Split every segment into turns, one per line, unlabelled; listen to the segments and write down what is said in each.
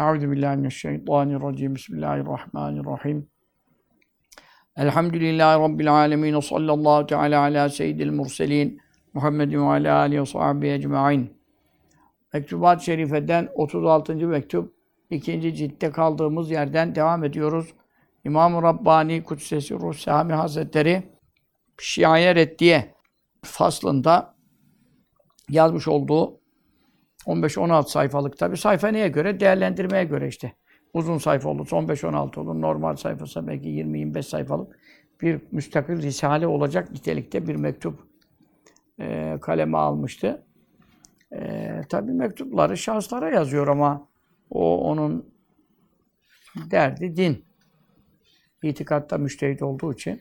Euzu billahi mineşşeytanirracim. Bismillahirrahmanirrahim. Elhamdülillahi rabbil alamin. Sallallahu teala ala seyyidil murselin Muhammedin ve ala alihi ve sahbihi ecmaîn. Mektubat-ı Şerife'den 36. mektup ikinci ciltte kaldığımız yerden devam ediyoruz. İmam-ı Rabbani Kudsesi Ruh Sami Hazretleri Şia'ya Reddiye faslında yazmış olduğu 15-16 sayfalık tabi sayfa neye göre? Değerlendirmeye göre işte. Uzun sayfa olur, 15-16 olur. Normal sayfası belki 20-25 sayfalık bir müstakil risale olacak nitelikte bir mektup e, kaleme almıştı. E, tabi mektupları şahıslara yazıyor ama o onun derdi din. İtikatta müştehit olduğu için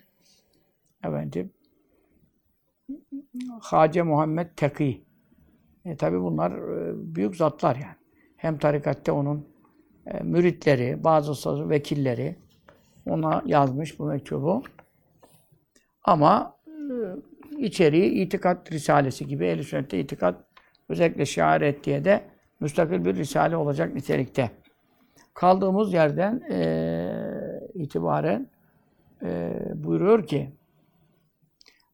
efendim Hace Muhammed Teki e, tabi bunlar e, büyük zatlar yani. Hem tarikatte onun e, müritleri, bazı vekilleri ona yazmış bu mektubu. Ama e, içeriği itikat risalesi gibi ehl sünnette itikat özellikle şiar ettiği de müstakil bir risale olacak nitelikte. Kaldığımız yerden e, itibaren e, buyuruyor ki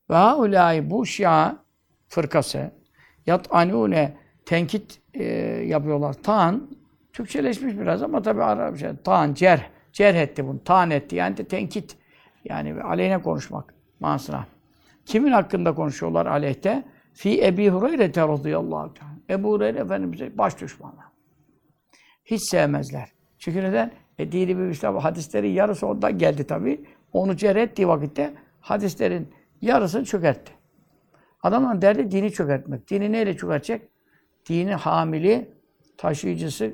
ve bu şia fırkası yat anune tenkit e, yapıyorlar. Tan Türkçeleşmiş biraz ama tabi Arapça. Tan, cer, cerh etti bunu. Tan etti. Yani de tenkit. Yani aleyhine konuşmak manasına. Kimin hakkında konuşuyorlar aleyhte? Fi Ebi Hureyre radıyallahu teala. Ebu Hureyre Efendimiz'e baş düşmanı. Hiç sevmezler. Çünkü neden? E, dini bir İslam hadislerin yarısı ondan geldi tabi. Onu cerh ettiği vakitte hadislerin yarısını çökertti. Adamın derdi dini çökertmek. Dini neyle çökertecek? Dini hamili, taşıyıcısı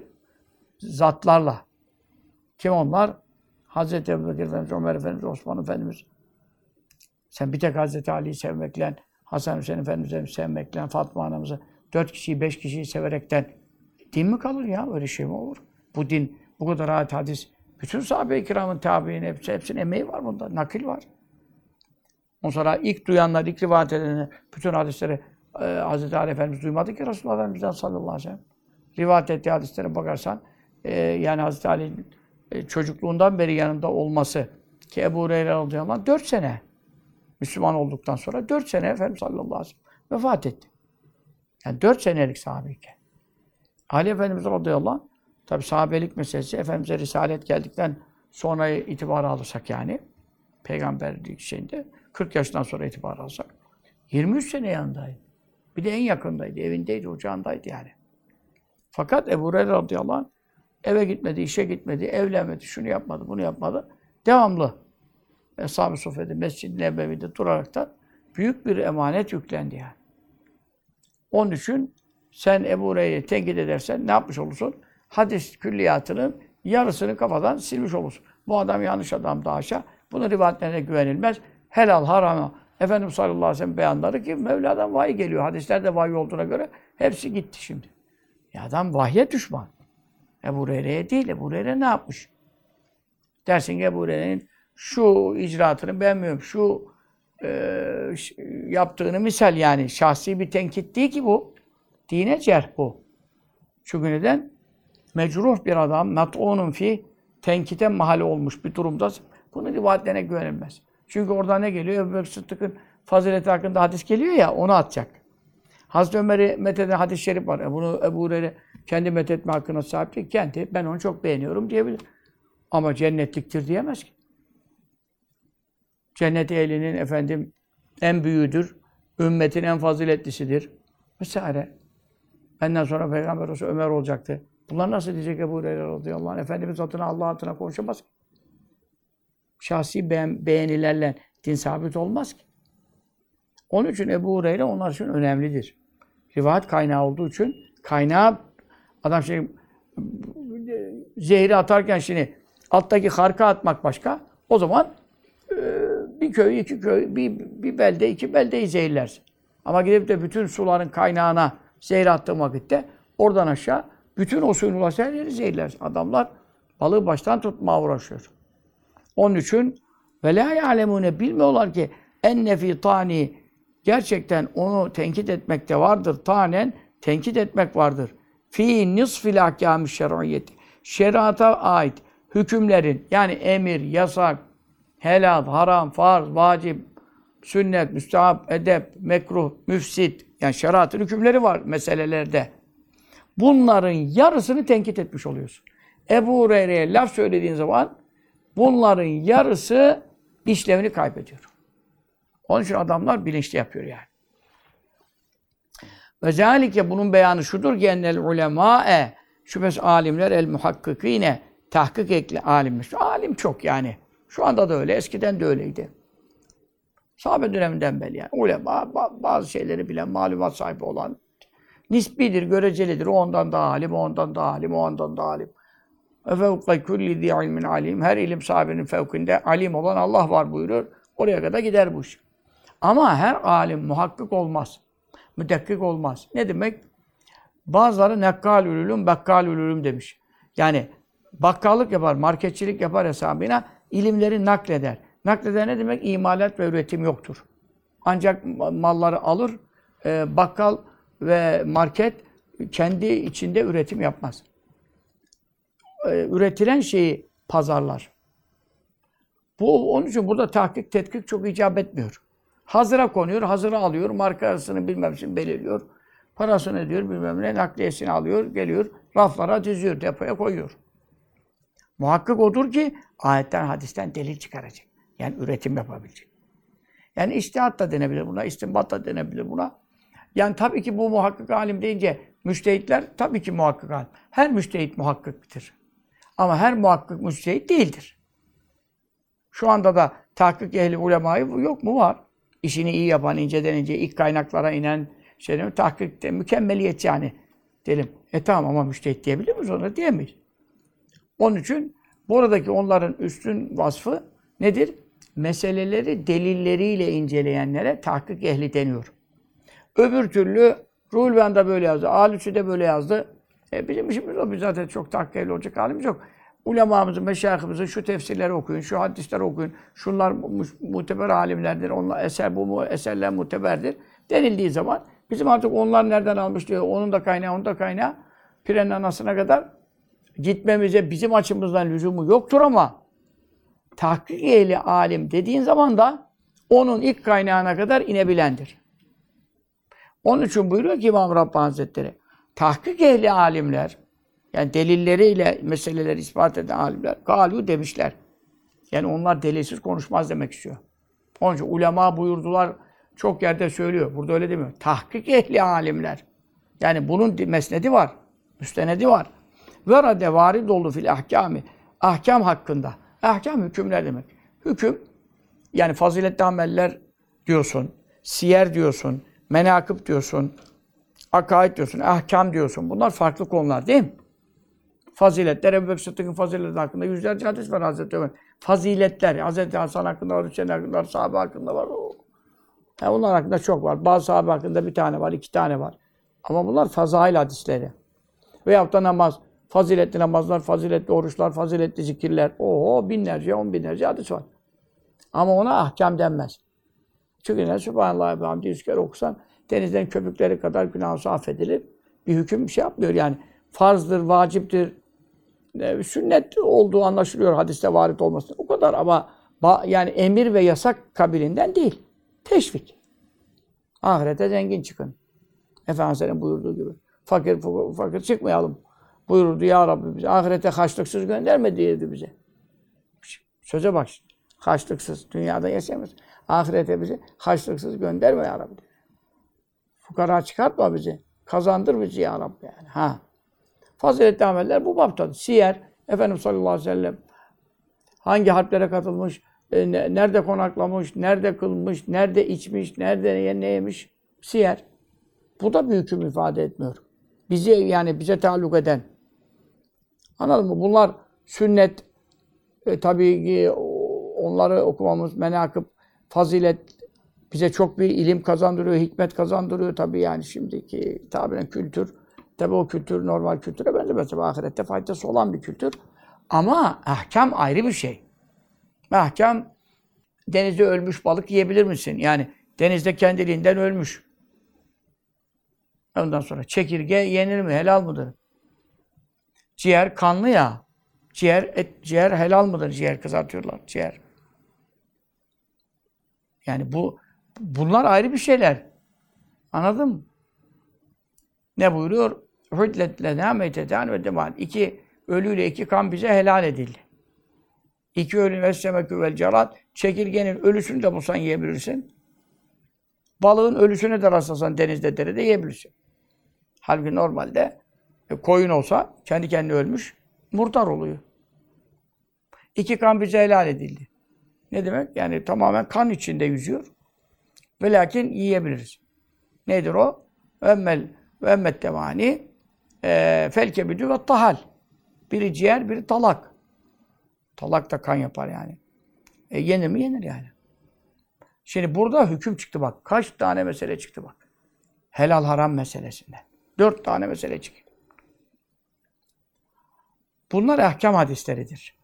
zatlarla. Kim onlar? Hazreti Ebubekir Efendimiz, Ömer Efendimiz, Osman Efendimiz. Sen bir tek Hazreti Ali'yi sevmekle, Hasan Hüseyin Efendimiz'i sevmekle, Fatma Anamızı, dört kişiyi, beş kişiyi severekten din mi kalır ya? Öyle şey mi olur? Bu din, bu kadar ayet hadis. Bütün sahabe-i kiramın tabi'in hepsi, hepsinin emeği var bunda. Nakil var. Ondan sonra ilk duyanlar, ilk rivayet edenler, bütün hadisleri e, Hz. Ali Efendimiz duymadı ki Resulullah Efendimiz'den sallallahu aleyhi ve sellem. Rivayet ettiği hadislere bakarsan, e, yani Hz. Ali'nin e, çocukluğundan beri yanında olması ki Ebu Hureyre radıyallahu anh 4 sene Müslüman olduktan sonra 4 sene Efendimiz sallallahu aleyhi ve sellem vefat etti. Yani 4 senelik sahabeyken. Ali Efendimiz radıyallahu anh tabi sahabelik meselesi Efendimiz'e risalet geldikten sonra itibar alırsak yani peygamberlik şeyinde 40 yaşından sonra itibar alsak 23 sene yanındaydı. Bir de en yakındaydı, evindeydi, ocağındaydı yani. Fakat Ebu Hureyre radıyallahu anh eve gitmedi, işe gitmedi, evlenmedi, şunu yapmadı, bunu yapmadı. Devamlı Eshab-ı Sofya'da, Mescid-i Nebevi'de durarak büyük bir emanet yüklendi yani. Onun için sen Ebu Hureyre'yi tenkit edersen ne yapmış olursun? Hadis külliyatının yarısını kafadan silmiş olursun. Bu adam yanlış adam da aşağı. Bunun rivayetlerine güvenilmez. Helal, harama, Efendimiz sallallahu aleyhi ve sellem beyanları ki Mevla'dan vahiy geliyor. Hadislerde vahiy olduğuna göre hepsi gitti şimdi. Ya adam vahye düşman. Ebu Hureyre'ye değil. Ebu Hureyre ne yapmış? Dersin ki Ebu Hureyre'nin şu icraatını beğenmiyorum. Şu e, yaptığını misal yani. Şahsi bir tenkit değil ki bu. Dine cerh bu. Çünkü neden? Mecruh bir adam, met'unun fi tenkite mahali olmuş bir durumda bunun rivayetlerine güvenilmez. Çünkü orada ne geliyor? Ebu Bekir Sıddık'ın fazileti hakkında hadis geliyor ya, onu atacak. Hazreti Ömer'i metheden hadis-i şerif var. E bunu Ebu Hureyre kendi methetme hakkına sahip değil. Kendi, ben onu çok beğeniyorum diyebilir. Ama cennetliktir diyemez ki. Cennet ehlinin efendim en büyüğüdür. Ümmetin en faziletlisidir. Vesaire. Benden sonra Peygamber olsa Ömer olacaktı. Bunlar nasıl diyecek Ebu Hureyre radıyallahu anh? Efendimiz adına Allah adına konuşamaz şahsi beğen, beğenilerle din sabit olmaz ki. Onun için Ebu Hureyre onlar için önemlidir. Rivayet kaynağı olduğu için kaynağı adam şey zehri atarken şimdi alttaki harka atmak başka. O zaman e, bir köy, iki köy, bir, bir belde, iki beldeyi zehirlersin. Ama gidip de bütün suların kaynağına zehir attığın vakitte oradan aşağı bütün o suyun ulaşan yeri zehirlersin. Adamlar balığı baştan tutmaya uğraşıyor. Onun için ve la ya'lemune bilmiyorlar ki en nefi tani gerçekten onu tenkit etmekte vardır. Tanen tenkit etmek vardır. Fi nisfil ahkâm şer'iyyeti. şeriata ait hükümlerin yani emir, yasak, helal, haram, farz, vacip, sünnet, müstahap, edep, mekruh, müfsit yani şeriatın hükümleri var meselelerde. Bunların yarısını tenkit etmiş oluyorsun. Ebu Hureyre'ye laf söylediğin zaman bunların yarısı işlevini kaybediyor. Onun için adamlar bilinçli yapıyor yani. Özellikle bunun beyanı şudur ki ennel ulemâe şüphesiz alimler el muhakkikine tahkik ekli alimler. Şu alim çok yani. Şu anda da öyle, eskiden de öyleydi. Sahabe döneminden beri yani. Ulema, ba- bazı şeyleri bilen, malumat sahibi olan nisbidir, görecelidir. O ondan daha alim, o ondan daha alim, o ondan daha alim. Ve fevka kulli zi ilmin alim. Her ilim sahibinin fevkinde alim olan Allah var buyuruyor. Oraya kadar gider bu iş. Ama her alim muhakkik olmaz. Müdekkik olmaz. Ne demek? Bazıları nekkal ülülüm, bekkal ülülüm demiş. Yani bakkallık yapar, marketçilik yapar hesabına ilimleri nakleder. Nakleder ne demek? İmalat ve üretim yoktur. Ancak malları alır, e, bakkal ve market kendi içinde üretim yapmaz. E, üretilen şeyi pazarlar. Bu onun için burada tahkik, tetkik çok icap etmiyor. Hazıra konuyor, hazıra alıyor, markasını bilmem için belirliyor. Parasını ödüyor, bilmem ne, nakliyesini alıyor, geliyor, raflara diziyor, depoya koyuyor. Muhakkak odur ki ayetten, hadisten delil çıkaracak. Yani üretim yapabilecek. Yani iştihat da denebilir buna, istinbat da denebilir buna. Yani tabii ki bu muhakkak alim deyince müştehitler tabii ki muhakkak alim. Her müştehit muhakkıktır. Ama her muhakkak müştehit değildir. Şu anda da tahkik ehli ulemayı yok mu? Var. İşini iyi yapan, inceden ince, ilk kaynaklara inen, şey tahkikte mükemmeliyetçi yani. Diyelim. E tamam ama müştehit diyebilir miyiz ona? Diyemeyiz. Onun için buradaki onların üstün vasfı nedir? Meseleleri delilleriyle inceleyenlere tahkik ehli deniyor. Öbür türlü Ruhul Beyan'da böyle yazdı, Alüsü de böyle yazdı. E bizim işimiz o. Biz zaten çok tahkik ehli olacak halimiz yok. Ulemamızın, meşayihimizin şu tefsirleri okuyun, şu hadisleri okuyun. Şunlar mu- muteber alimlerdir. Onlar eser bu mu eserler muteberdir. Denildiği zaman bizim artık onlar nereden almış diyor. Onun da kaynağı, onun da kaynağı. Pirenin anasına kadar gitmemize bizim açımızdan lüzumu yoktur ama tahkik ehli alim dediğin zaman da onun ilk kaynağına kadar inebilendir. Onun için buyuruyor ki İmam Rabbani Hazretleri, tahkik ehli alimler, yani delilleriyle meseleleri ispat eden alimler, galu demişler. Yani onlar delilsiz konuşmaz demek istiyor. Onun için ulema buyurdular, çok yerde söylüyor. Burada öyle demiyor. Tahkik ehli alimler. Yani bunun mesnedi var, müstenedi var. Ve rade varid oldu fil ahkami. Ahkam hakkında. Ahkam hükümler demek. Hüküm, yani faziletli ameller diyorsun, siyer diyorsun, menakıb diyorsun, akaid diyorsun, ahkam diyorsun. Bunlar farklı konular değil mi? Faziletler, Ebu Bekir Sıddık'ın faziletleri hakkında yüzlerce hadis var Hazreti Ömer. Faziletler, Hazreti Hasan hakkında var, Hüseyin hakkında var, sahabe hakkında var. Oo. Ha, bunlar hakkında çok var. Bazı sahabe hakkında bir tane var, iki tane var. Ama bunlar fazail hadisleri. Veyahut da namaz, faziletli namazlar, faziletli oruçlar, faziletli zikirler. Oho binlerce, on binlerce hadis var. Ama ona ahkam denmez. Çünkü ne? Sübhanallah ve hamdi yüz kere okusan denizden köpükleri kadar günahı affedilir. Bir hüküm bir şey yapmıyor yani. Farzdır, vaciptir, e, sünnet olduğu anlaşılıyor hadiste varit olması. O kadar ama yani emir ve yasak kabilinden değil. Teşvik. Ahirete zengin çıkın. Efendimiz'in buyurduğu gibi. Fakir, fakir, çıkmayalım. Buyurdu ya Rabbi bize. Ahirete haçlıksız gönderme diyordu bize. Söze bak. Haçlıksız. Dünyada yaşayamaz. Ahirete bizi haçlıksız gönderme ya Rabbi. Fukara çıkartma bizi. Kazandır bizi ya Rabbi yani. Ha. Faziletli ameller bu baptadır. Siyer, Efendimiz sallallahu aleyhi ve sellem hangi harplere katılmış, e, ne- nerede konaklamış, nerede kılmış, nerede içmiş, nerede ne, yemiş. Siyer. Bu da bir hüküm ifade etmiyor. Bizi yani bize taalluk eden. Anladın mı? Bunlar sünnet, e, tabii ki onları okumamız, menakıb, fazilet bize çok bir ilim kazandırıyor, hikmet kazandırıyor tabii yani şimdiki tabiren kültür. Tabii o kültür normal kültüre benzemez. Tabii ahirette faydası olan bir kültür. Ama ahkam ayrı bir şey. Ahkam denizde ölmüş balık yiyebilir misin? Yani denizde kendiliğinden ölmüş. Ondan sonra çekirge yenir mi? Helal mıdır? Ciğer kanlı ya. Ciğer, et, ciğer helal mıdır? Ciğer kızartıyorlar. Ciğer. Yani bu bunlar ayrı bir şeyler. Anladın mı? Ne buyuruyor? Hüdlet lena meyteten ve demal. İki ölüyle iki kan bize helal edildi. İki ölü vessemekü vel cerat. Çekirgenin ölüsünü de bulsan yiyebilirsin. Balığın ölüsünü de rastlasan denizde derede yiyebilirsin. Halbuki normalde e, koyun olsa kendi kendine ölmüş murdar oluyor. İki kan bize helal edildi. Ne demek? Yani tamamen kan içinde yüzüyor. Ve lakin yiyebiliriz. Nedir o? Emmel ve emmet devani e, fel kebidü ve tahal. Biri ciğer, biri talak. Talak da kan yapar yani. E, yenir mi? Yenir yani. Şimdi burada hüküm çıktı bak. Kaç tane mesele çıktı bak. Helal haram meselesinden. Dört tane mesele çıktı. Bunlar ahkam hadisleridir.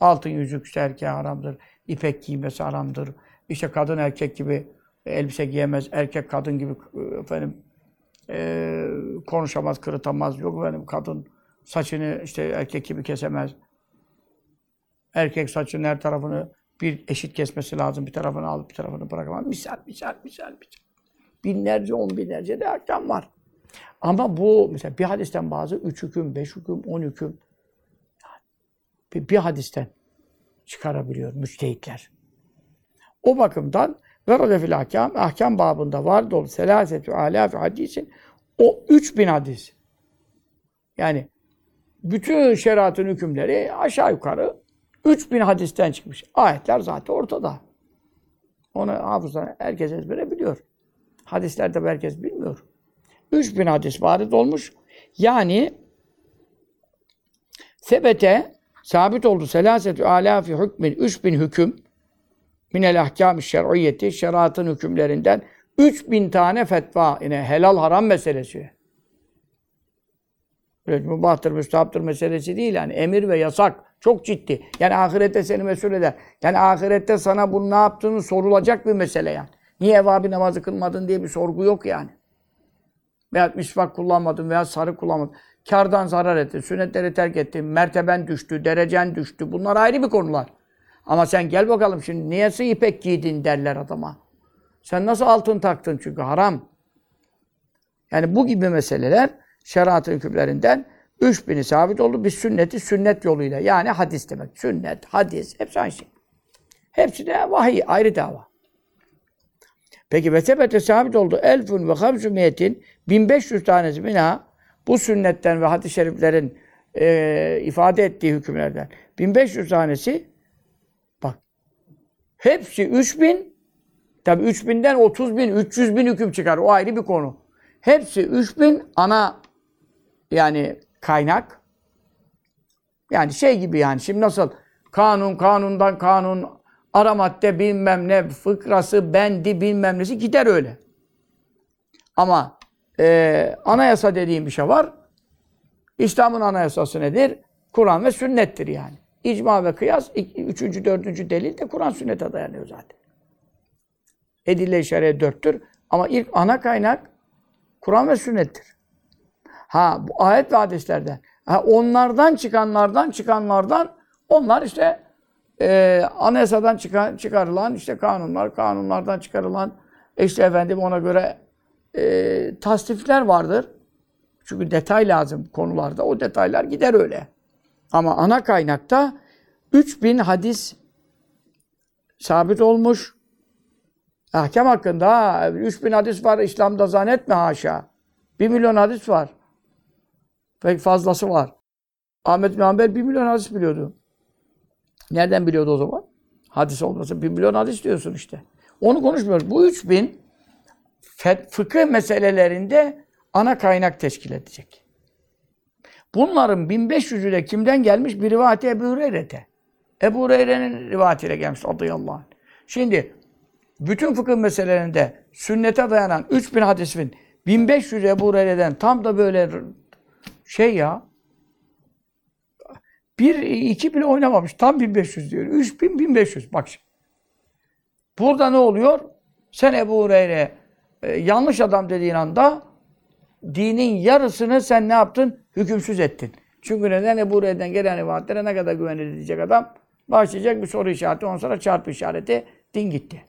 Altın yüzük işte erkeğe haramdır. İpek giymesi haramdır. İşte kadın erkek gibi elbise giyemez. Erkek kadın gibi efendim e, konuşamaz, kırıtamaz. Yok efendim kadın saçını işte erkek gibi kesemez. Erkek saçının her tarafını bir eşit kesmesi lazım. Bir tarafını alıp bir tarafını bırakamaz. Misal, misal, misal, misal. Binlerce, on binlerce de ahkam var. Ama bu mesela bir hadisten bazı üç hüküm, beş hüküm, on hüküm bir, bir hadisten çıkarabiliyor müçtehitler. O bakımdan ve fil ahkam, ahkam babında var dolu selasetü alâfi hadisin o 3000 hadis. Yani bütün şeriatın hükümleri aşağı yukarı 3000 hadisten çıkmış. Ayetler zaten ortada. Onu hafızdan herkes ezbere biliyor. Hadislerde herkes bilmiyor. 3000 hadis varid olmuş. Yani sebete sabit oldu selasetü alâfi hükmin 3000 hüküm minel ahkâm-ı şer'iyyeti şeriatın hükümlerinden 3000 tane fetva yine helal haram meselesi. Böyle mübahtır, müstahaptır meselesi değil yani emir ve yasak çok ciddi. Yani ahirette seni mesul eder. Yani ahirette sana bunu ne yaptığını sorulacak bir mesele yani. Niye evabi namazı kılmadın diye bir sorgu yok yani. Veya misvak kullanmadın veya sarı kullanmadın. Kardan zarar ettin, sünnetleri terk ettin, merteben düştü, derecen düştü. Bunlar ayrı bir konular. Ama sen gel bakalım şimdi niyesi ipek giydin derler adama. Sen nasıl altın taktın çünkü haram. Yani bu gibi meseleler şeriat hükümlerinden 3000'i sabit oldu. Biz sünneti sünnet yoluyla yani hadis demek. Sünnet, hadis hepsi aynı şey. Hepsi de vahiy ayrı dava. Peki ve tebete sabit oldu. Elfun ve hamsumiyetin 1500 tanesi mina bu sünnetten ve hadis-i şeriflerin e, ifade ettiği hükümlerden 1500 tanesi hepsi 3000 tabi 3000'den 30 bin 300 bin hüküm çıkar. O ayrı bir konu. Hepsi 3000 ana yani kaynak. Yani şey gibi yani şimdi nasıl kanun kanundan kanun ara madde bilmem ne fıkrası bendi bilmem nesi gider öyle. Ama e, anayasa dediğim bir şey var. İslam'ın anayasası nedir? Kur'an ve sünnettir yani. İcma ve kıyas, üçüncü, dördüncü delil de Kur'an sünnete dayanıyor zaten. Edille-i şer'e dörttür. Ama ilk ana kaynak Kur'an ve sünnettir. Ha bu ayet ve hadislerden. Ha, onlardan çıkanlardan çıkanlardan onlar işte e, anayasadan çıkan, çıkarılan işte kanunlar, kanunlardan çıkarılan işte efendim ona göre e, tasdifler vardır. Çünkü detay lazım konularda. O detaylar gider öyle. Ama ana kaynakta 3000 hadis sabit olmuş. Ahkam hakkında ha, 3000 hadis var İslam'da zannetme haşa. 1 milyon hadis var. Pek fazlası var. Ahmet Hanbel 1 milyon hadis biliyordu. Nereden biliyordu o zaman? Hadis olmasa 1 milyon hadis diyorsun işte. Onu konuşmuyoruz. Bu 3000 fıkıh meselelerinde ana kaynak teşkil edecek. Bunların 1500'ü de kimden gelmiş? Bir rivayeti Ebu Hureyre'te. Ebu Hureyre'nin rivayetiyle gelmiş radıyallahu anh. Şimdi bütün fıkıh meselelerinde sünnete dayanan 3000 hadisin 1500 Ebu Hureyre'den tam da böyle şey ya bir, iki bile oynamamış. Tam 1500 diyor. 3000, 1500. Bak şimdi. Burada ne oluyor? Sen Ebu Hureyre e, yanlış adam dediğin anda dinin yarısını sen ne yaptın? Hükümsüz ettin. Çünkü neden Ebu Hureyre'den gelen rivayetlere ne kadar güvenilir diyecek adam. Başlayacak bir soru işareti, ondan sonra çarpı işareti, din gitti.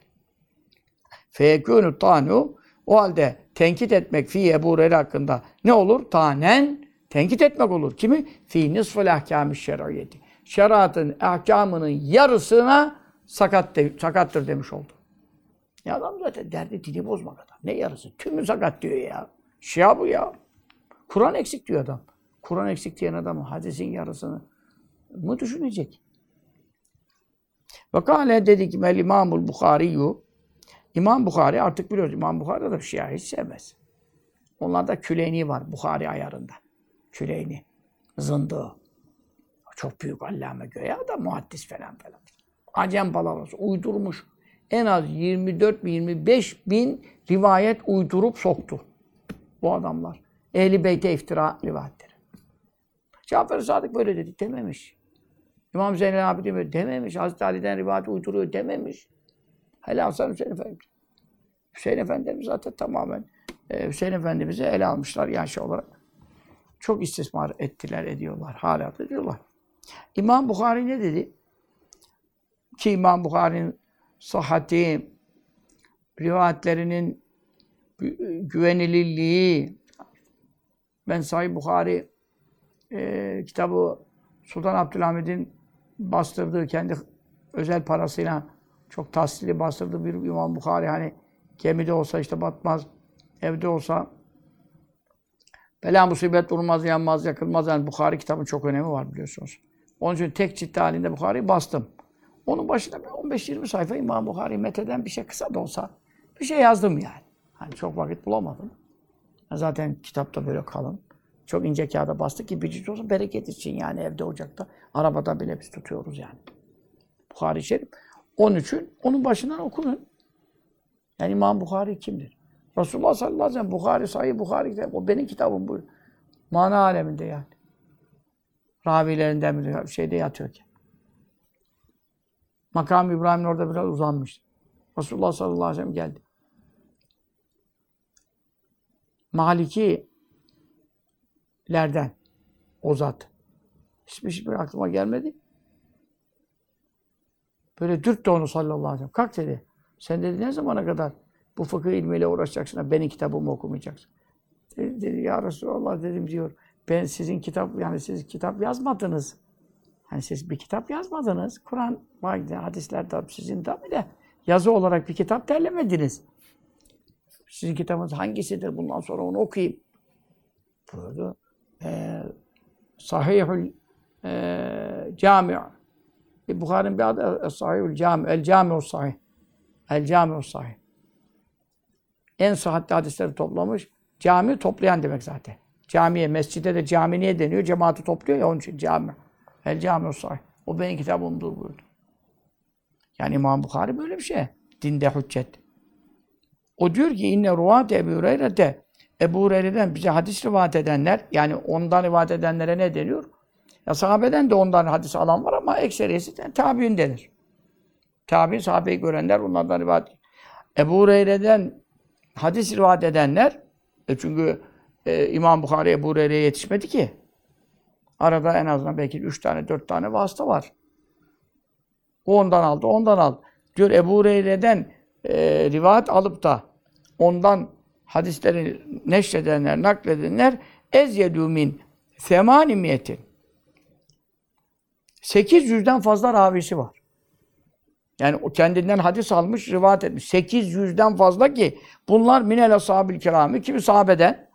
Feyekûnü tanu o halde tenkit etmek fi Ebu Hureyre hakkında ne olur? Tanen tenkit etmek olur. Kimi? Fi nisful ahkâmi şer'iyeti. Şeriatın ahkamının yarısına sakat de, sakattır demiş oldu. Ya adam zaten derdi dini bozmak adam. Ne yarısı? Tümü sakat diyor ya. Şia bu ya. Kur'an eksik diyor adam. Kur'an eksik diyen adam hadisin yarısını mı düşünecek? Ve kâle dedi ki mel imamul Bukhariyu İmam Bukhari artık biliyoruz İmam Bukhari da Şia hiç sevmez. Onlarda Küleyni var Bukhari ayarında. Küleyni. Zındığı. Çok büyük allame göğe adam muhaddis falan falan. Acem palavrası uydurmuş. En az 24 bin 25 bin rivayet uydurup soktu. Bu adamlar. Ehli Beyt'e iftira rivayetleri. Cafer Sadık böyle dedi dememiş. İmam Zeynel Abidin böyle dememiş. Hazreti Ali'den rivayet uyduruyor dememiş. Hele Hasan Hüseyin Efendi. Hüseyin Efendimiz zaten tamamen e, Hüseyin Efendimiz'i ele almışlar yaş olarak. Çok istismar ettiler, ediyorlar. Hala da ediyorlar. İmam Bukhari ne dedi? Ki İmam Bukhari'nin sahhati, rivayetlerinin güvenilirliği, ben Sahih Bukhari e, kitabı Sultan Abdülhamid'in bastırdığı kendi özel parasıyla çok tahsili bastırdığı bir İmam Bukhari hani gemide olsa işte batmaz, evde olsa bela musibet vurmaz, yanmaz, yakılmaz. Yani Bukhari kitabın çok önemi var biliyorsunuz. Onun için tek cilt halinde Bukhari'yi bastım. Onun başına bir 15-20 sayfa İmam Bukhari metheden bir şey kısa da olsa bir şey yazdım yani. Hani çok vakit bulamadım. Zaten kitapta böyle kalın. Çok ince kağıda bastık ki bir olsa bereket için yani evde ocakta. Arabada bile biz tutuyoruz yani. Bukhari Şerif. Onun için onun başından okunun. Yani İmam Bukhari kimdir? Resulullah sallallahu aleyhi ve sellem Bukhari, Sahih Bukhari kitap. O benim kitabım bu. Mana aleminde yani. Ravilerinden bir şeyde yatıyorken. Makam İbrahim'in orada biraz uzanmış. Resulullah sallallahu aleyhi ve sellem geldi. Malikilerden o zat. Hiçbir şey aklıma gelmedi. Böyle dürttü onu sallallahu aleyhi ve sellem. Kalk dedi. Sen dedi ne zamana kadar bu fıkıh ilmiyle uğraşacaksın, benim kitabımı okumayacaksın. Dedi, dedi ya Resulallah dedim diyor. Ben sizin kitap, yani siz kitap yazmadınız. Hani siz bir kitap yazmadınız. Kur'an, hadisler de sizin tabi de yazı olarak bir kitap derlemediniz. Sizin kitabınız hangisidir? Bundan sonra onu okuyayım. Buyurdu. Ee, Sahihül e, Cami' E, Bukhari'nin bir adı Sahihül Cami, El Cami'u Sahih. El Cami'u Sahih. En sıhhatli hadisleri toplamış. Cami toplayan demek zaten. Camiye, mescide de cami niye deniyor? Cemaati topluyor ya onun için cami. El Cami'u Sahih. O benim kitabımdır buyurdu. Yani İmam Bukhari böyle bir şey. Dinde hüccet. O diyor ki inne ruvat Ebu Hureyre'de Ebu Hureyre'den bize hadis rivayet edenler yani ondan rivayet edenlere ne deniyor? Ya sahabeden de ondan hadis alan var ama ekseriyesi de tabi'in denir. Tabi'in sahabeyi görenler onlardan rivayet. Ebu Hureyre'den hadis rivayet edenler e çünkü e, İmam Bukhari Ebu Hureyre'ye yetişmedi ki. Arada en azından belki üç tane, dört tane vasıta var. O ondan aldı, ondan aldı. Diyor Ebu Hureyre'den e, rivayet alıp da ondan hadisleri neşredenler, nakledenler ezyedû min semanimiyetin 800'den fazla ravisi var. Yani o kendinden hadis almış, rivayet etmiş. 800'den fazla ki bunlar minel ashabil kirami kimi sahabeden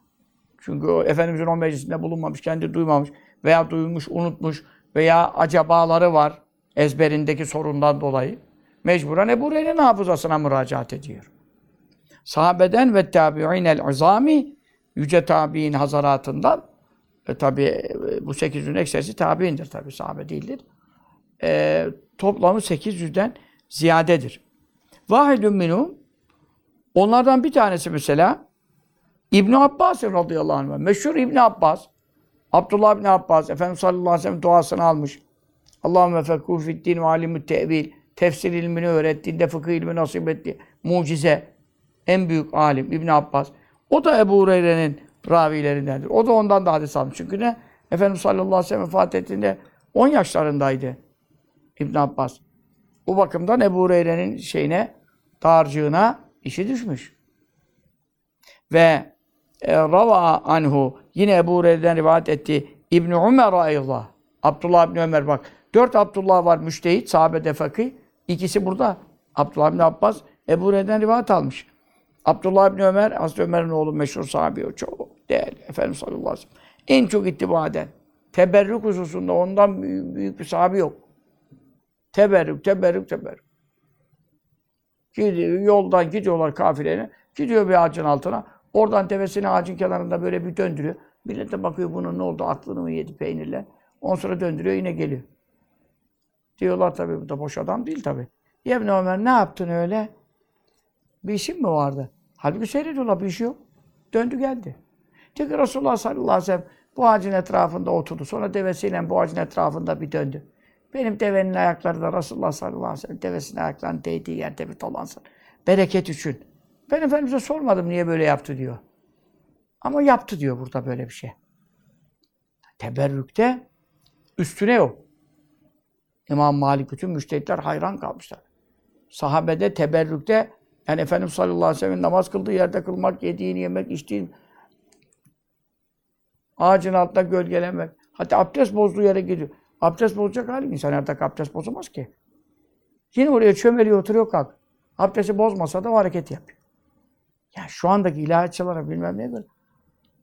çünkü o Efendimizin o meclisinde bulunmamış, kendi duymamış veya duymuş, unutmuş veya acabaları var ezberindeki sorundan dolayı. Mecburen Ebu Hureyre'nin hafızasına müracaat ediyor. Sahabeden ve tabi'inel izami yüce tabi'in hazaratından e, tabi e, bu 800'ün ekserisi tabi'indir tabi sahabe değildir. E, toplamı 800'den ziyadedir. Vahidun minhum onlardan bir tanesi mesela İbn Abbas radıyallahu anh. Meşhur İbn Abbas. Abdullah İbn Abbas Efendimiz sallallahu aleyhi ve sellem duasını almış. Allahümme fekû fiddin ve alimü tevil. Tefsir ilmini öğrettiğinde fıkıh ilmi nasip etti. Mucize. En büyük alim İbn Abbas. O da Ebu Hureyre'nin ravilerindendir. O da ondan da hadis almış. Çünkü ne? Efendimiz sallallahu aleyhi ve sellem vefat ettiğinde 10 yaşlarındaydı İbn Abbas. Bu bakımdan Ebu Hureyre'nin şeyine, dağarcığına işi düşmüş. Ve e, rava anhu yine Ebu Hureyre'den rivayet etti. İbn Ömer ayıllah. Abdullah İbni Ömer bak. Dört Abdullah var müştehit, sahabede fakih. İkisi burada. Abdullah İbni Abbas Ebu Hureyre'den rivayet almış. Abdullah İbni Ömer, Hazreti Ömer'in oğlu meşhur sahabi o. Çok değerli. Efendimiz sallallahu aleyhi ve sellem. En çok ittiba eden. Teberrük hususunda ondan büyük, büyük bir sahabi yok. Teberrük, teberrük, teberrük. Gidiyor, yoldan gidiyorlar kafileyle. Gidiyor bir ağacın altına. Oradan tepesini ağacın kenarında böyle bir döndürüyor. Millet bakıyor bunun ne oldu, aklını mı yedi peynirle. Ondan sonra döndürüyor, yine geliyor. Diyorlar tabii bu da boş adam değil tabii. İbn Ömer ne yaptın öyle? Bir işin mi vardı? Halbuki seyrediyorlar bir şey yok. Döndü geldi. Ki Resulullah sallallahu aleyhi ve sellem bu ağacın etrafında oturdu. Sonra devesiyle bu ağacın etrafında bir döndü. Benim devenin ayakları da Resulullah sallallahu aleyhi ve sellem devesinin ayaklarının değdiği yerde bir dolansın. Bereket için. Ben Efendimiz'e sormadım niye böyle yaptı diyor. Ama yaptı diyor burada böyle bir şey. Teberrükte üstüne yok. İmam Malik bütün müştehitler hayran kalmışlar. Sahabede teberrükte yani Efendimiz sallallahu aleyhi ve sellem namaz kıldığı yerde kılmak, yediğini yemek, içtiğin ağacın altında gölgelemek. Hatta abdest bozduğu yere gidiyor. Abdest bozacak hali insan artık abdest bozamaz ki. Yine oraya çömeliyor, oturuyor kalk. Abdesti bozmasa da o hareketi yapıyor. Ya şu andaki ilahiyatçılara bilmem ne böyle.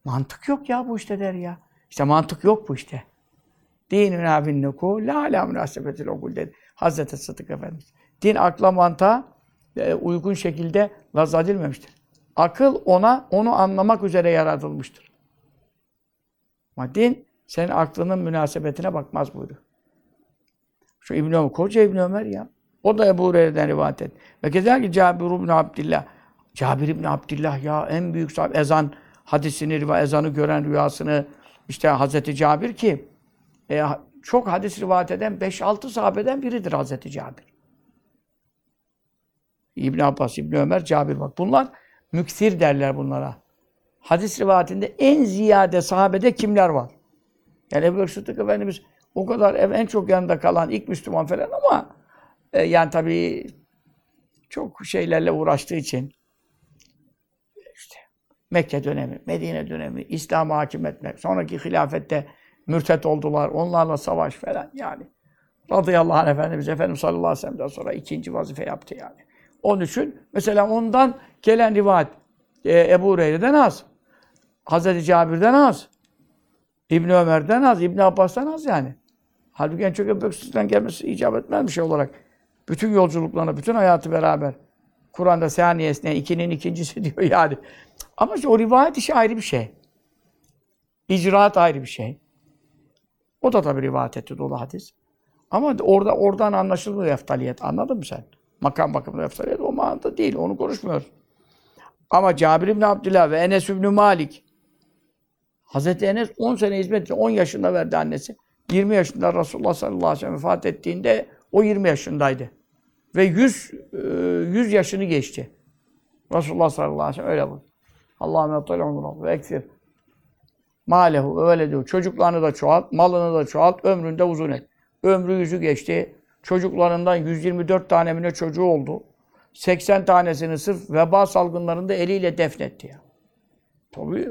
Mantık yok ya bu işte der ya. İşte mantık yok bu işte. Dinün abin nuku la ala münasebetil okul dedi. Hazreti Sıddık Efendimiz. Din akla mantığa e, uygun şekilde laz edilmemiştir. Akıl ona onu anlamak üzere yaratılmıştır. Ama din senin aklının münasebetine bakmaz buyuruyor. Şu İbn Ömer, koca İbn Ömer ya. O da Ebu Hureyre'den rivayet et. Ve kezalike Cabir ibn Abdillah. Cabir ibn Abdillah ya en büyük sahibi ezan hadisini, ezanı gören rüyasını işte Hazreti Cabir ki e, çok hadis rivayet eden 5-6 sahabeden biridir Hazreti Cabir. İbn Abbas, İbn Ömer, Cabir bak. Bunlar müksir derler bunlara. Hadis rivayetinde en ziyade sahabede kimler var? Yani Ebu Bekir Sıddık Efendimiz o kadar en çok yanında kalan ilk Müslüman falan ama e, yani tabii çok şeylerle uğraştığı için işte Mekke dönemi, Medine dönemi, İslam'a hakim etmek, sonraki hilafette mürtet oldular, onlarla savaş falan yani. Radıyallahu anh Efendimiz, Efendimiz sallallahu aleyhi ve sellem'den sonra ikinci vazife yaptı yani. Onun için mesela ondan gelen rivayet e, Ebu Hureyre'den az. Hazreti Cabir'den az. İbn Ömer'den az, İbn Abbas'tan az yani. Halbuki en çok Ebu Bekir'den gelmesi icap etmez bir şey olarak. Bütün yolculuklarına, bütün hayatı beraber. Kur'an'da saniyesine ikinin ikincisi diyor yani. Ama işte o rivayet işi ayrı bir şey. İcraat ayrı bir şey. O da tabii rivayet etti dolu hadis. Ama orada oradan anlaşılmıyor eftaliyet. Anladın mı sen? Makam bakımında eftaliyet o manada değil. Onu konuşmuyoruz. Ama Cabir İbni Abdullah ve Enes İbni Malik Hazreti Enes 10 sene hizmet etti. 10 yaşında verdi annesi. 20 yaşında Resulullah sallallahu aleyhi ve sellem vefat ettiğinde o 20 yaşındaydı. Ve 100 100 yaşını geçti. Resulullah sallallahu aleyhi ve sellem öyle bu. Attal'u ve ekfir. Malehu öyle diyor. Çocuklarını da çoğalt, malını da çoğalt, ömrünü de uzun et. Ömrü yüzü geçti. Çocuklarından 124 tane mi çocuğu oldu. 80 tanesini sırf veba salgınlarında eliyle defnetti ya. Tabii.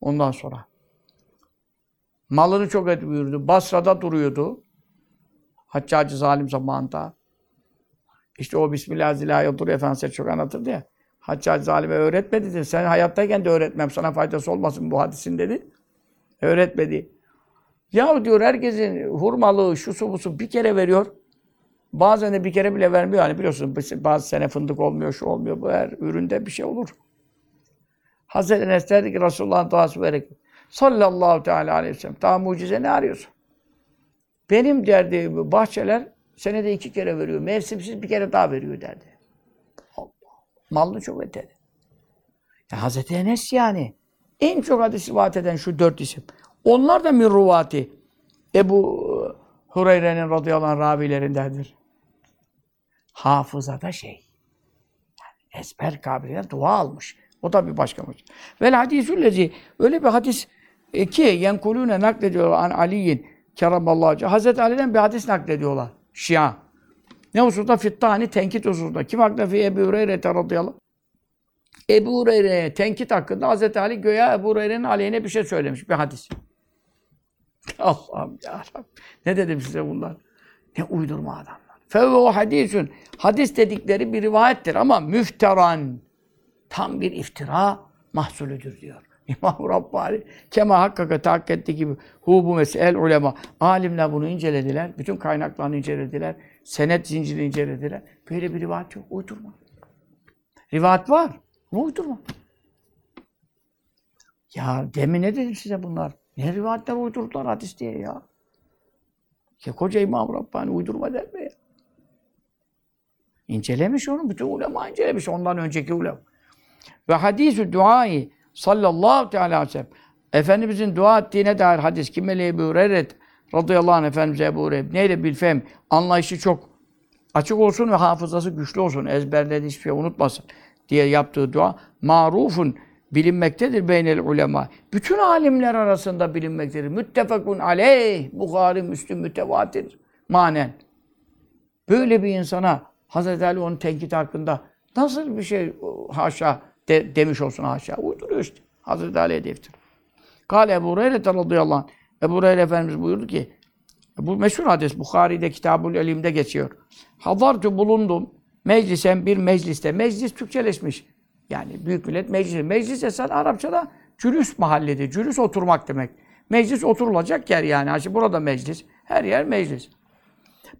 Ondan sonra. Malını çok et buyurdu. Basra'da duruyordu. Haccacı zalim zamanında. İşte o Bismillahirrahmanirrahim duruyor Efendimiz çok anlatırdı ya. Haccacı zalime öğretmedi dedi. Sen hayattayken de öğretmem. Sana faydası olmasın bu hadisin dedi. Öğretmedi. Ya diyor herkesin hurmalığı, şusu busu bir kere veriyor. Bazen de bir kere bile vermiyor. Hani biliyorsun bazı sene fındık olmuyor, şu olmuyor. Bu her üründe bir şey olur. Hazreti Enes derdi ki Resulullah'ın duası vererek sallallahu teala aleyhi ve sellem daha mucize ne arıyorsun? Benim derdi bahçeler senede iki kere veriyor. Mevsimsiz bir kere daha veriyor derdi. Malını çok ödedi. Ya Hazreti Enes yani. En çok hadis rivayet eden şu dört isim. Onlar da mirruvati. Ebu Hureyre'nin radıyallahu anh ravilerindendir. Hafızada şey. Yani ezber kabiliğine dua almış. O da bir başka mucize. Vel hadisüllezi öyle bir hadis İki, yenkulune naklediyorlar an Ali'yin keramallahu. Hazreti Ali'den bir hadis naklediyorlar. Şia. Ne hususta? Fittani tenkit hususunda. Kim hakkında fi Ebu Hureyre radıyallahu. Ebu Hureyre'ye tenkit hakkında Hazreti Ali göya Ebu Hureyre'nin aleyhine bir şey söylemiş. Bir hadis. Allah'ım ya Ne dedim size bunlar? Ne uydurma adamlar. Fevve hadisun. Hadis dedikleri bir rivayettir ama müfteran. Tam bir iftira mahsulüdür diyor. İmam Rabbani kema hakkaka tahak ettiği gibi hu bu mesel ulema. Alimler bunu incelediler. Bütün kaynaklarını incelediler. Senet zincirini incelediler. Böyle bir rivayet yok. Uydurma. Rivayet var. Ama uydurma. Ya demin ne dedim size bunlar? Ne rivayetler uydurdular hadis diye ya. Ya koca İmam Rabbani uydurma der mi ya? İncelemiş onu. Bütün ulema incelemiş. Ondan önceki ulema. Ve hadisü duayı sallallahu teala aleyhi ve sellem. Efendimizin dua ettiğine dair hadis. Kimele Ebu Hureyre radıyallahu anh Efendimiz Ebu Hureyre. Neyle bilfem. Anlayışı çok açık olsun ve hafızası güçlü olsun. Ezberlediği hiçbir şey unutmasın diye yaptığı dua. Marufun bilinmektedir beynel ulema. Bütün alimler arasında bilinmektedir. Müttefakun aleyh. Bukhari, Müslüm mütevatir. Manen. Böyle bir insana Hazreti Ali onun tenkit hakkında nasıl bir şey haşa de, demiş olsun haşa. Uyduruyor işte. Hazreti Ali'ye de iftira. Kale Ebu Hureyre radıyallahu anh. Ebu Hureyre Efendimiz buyurdu ki bu meşhur hadis Bukhari'de Kitabul Elim'de geçiyor. Hadartu bulundum meclisen bir mecliste. Meclis Türkçeleşmiş. Yani büyük millet meclisi. Meclis esen Arapçada cülüs mahalledi. Cülüs oturmak demek. Meclis oturulacak yer yani. Hani burada meclis. Her yer meclis.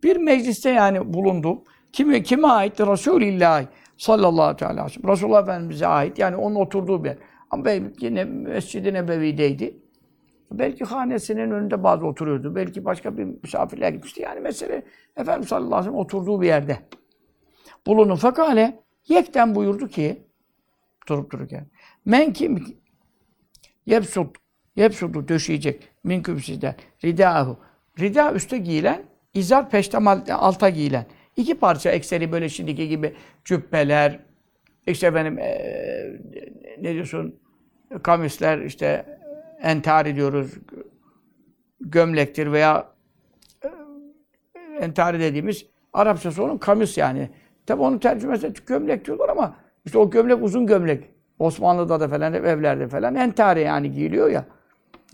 Bir mecliste yani bulundum. Kime, kime ait? Resulillah sallallahu aleyhi ve sellem. Resulullah Efendimiz'e ait. Yani onun oturduğu bir yer. Ama yine Mescid-i Nebevi'deydi. Belki hanesinin önünde bazı oturuyordu. Belki başka bir misafirler gitmişti. Yani mesele Efendimiz sallallahu aleyhi ve sellem oturduğu bir yerde. Bulunun fakale yekten buyurdu ki durup dururken men kim yepsut yepsutu döşeyecek minküm sizden ridahu rida üstte giyilen izar peştemal alta giyilen iki parça ekseri böyle şimdiki gibi cübbeler işte benim ee, ne diyorsun kamisler işte entari diyoruz gömlektir veya e, entari dediğimiz Arapçası onun kamis yani. Tabi onun tercümesi gömlek diyorlar ama işte o gömlek uzun gömlek. Osmanlı'da da falan evlerde falan entari yani giyiliyor ya.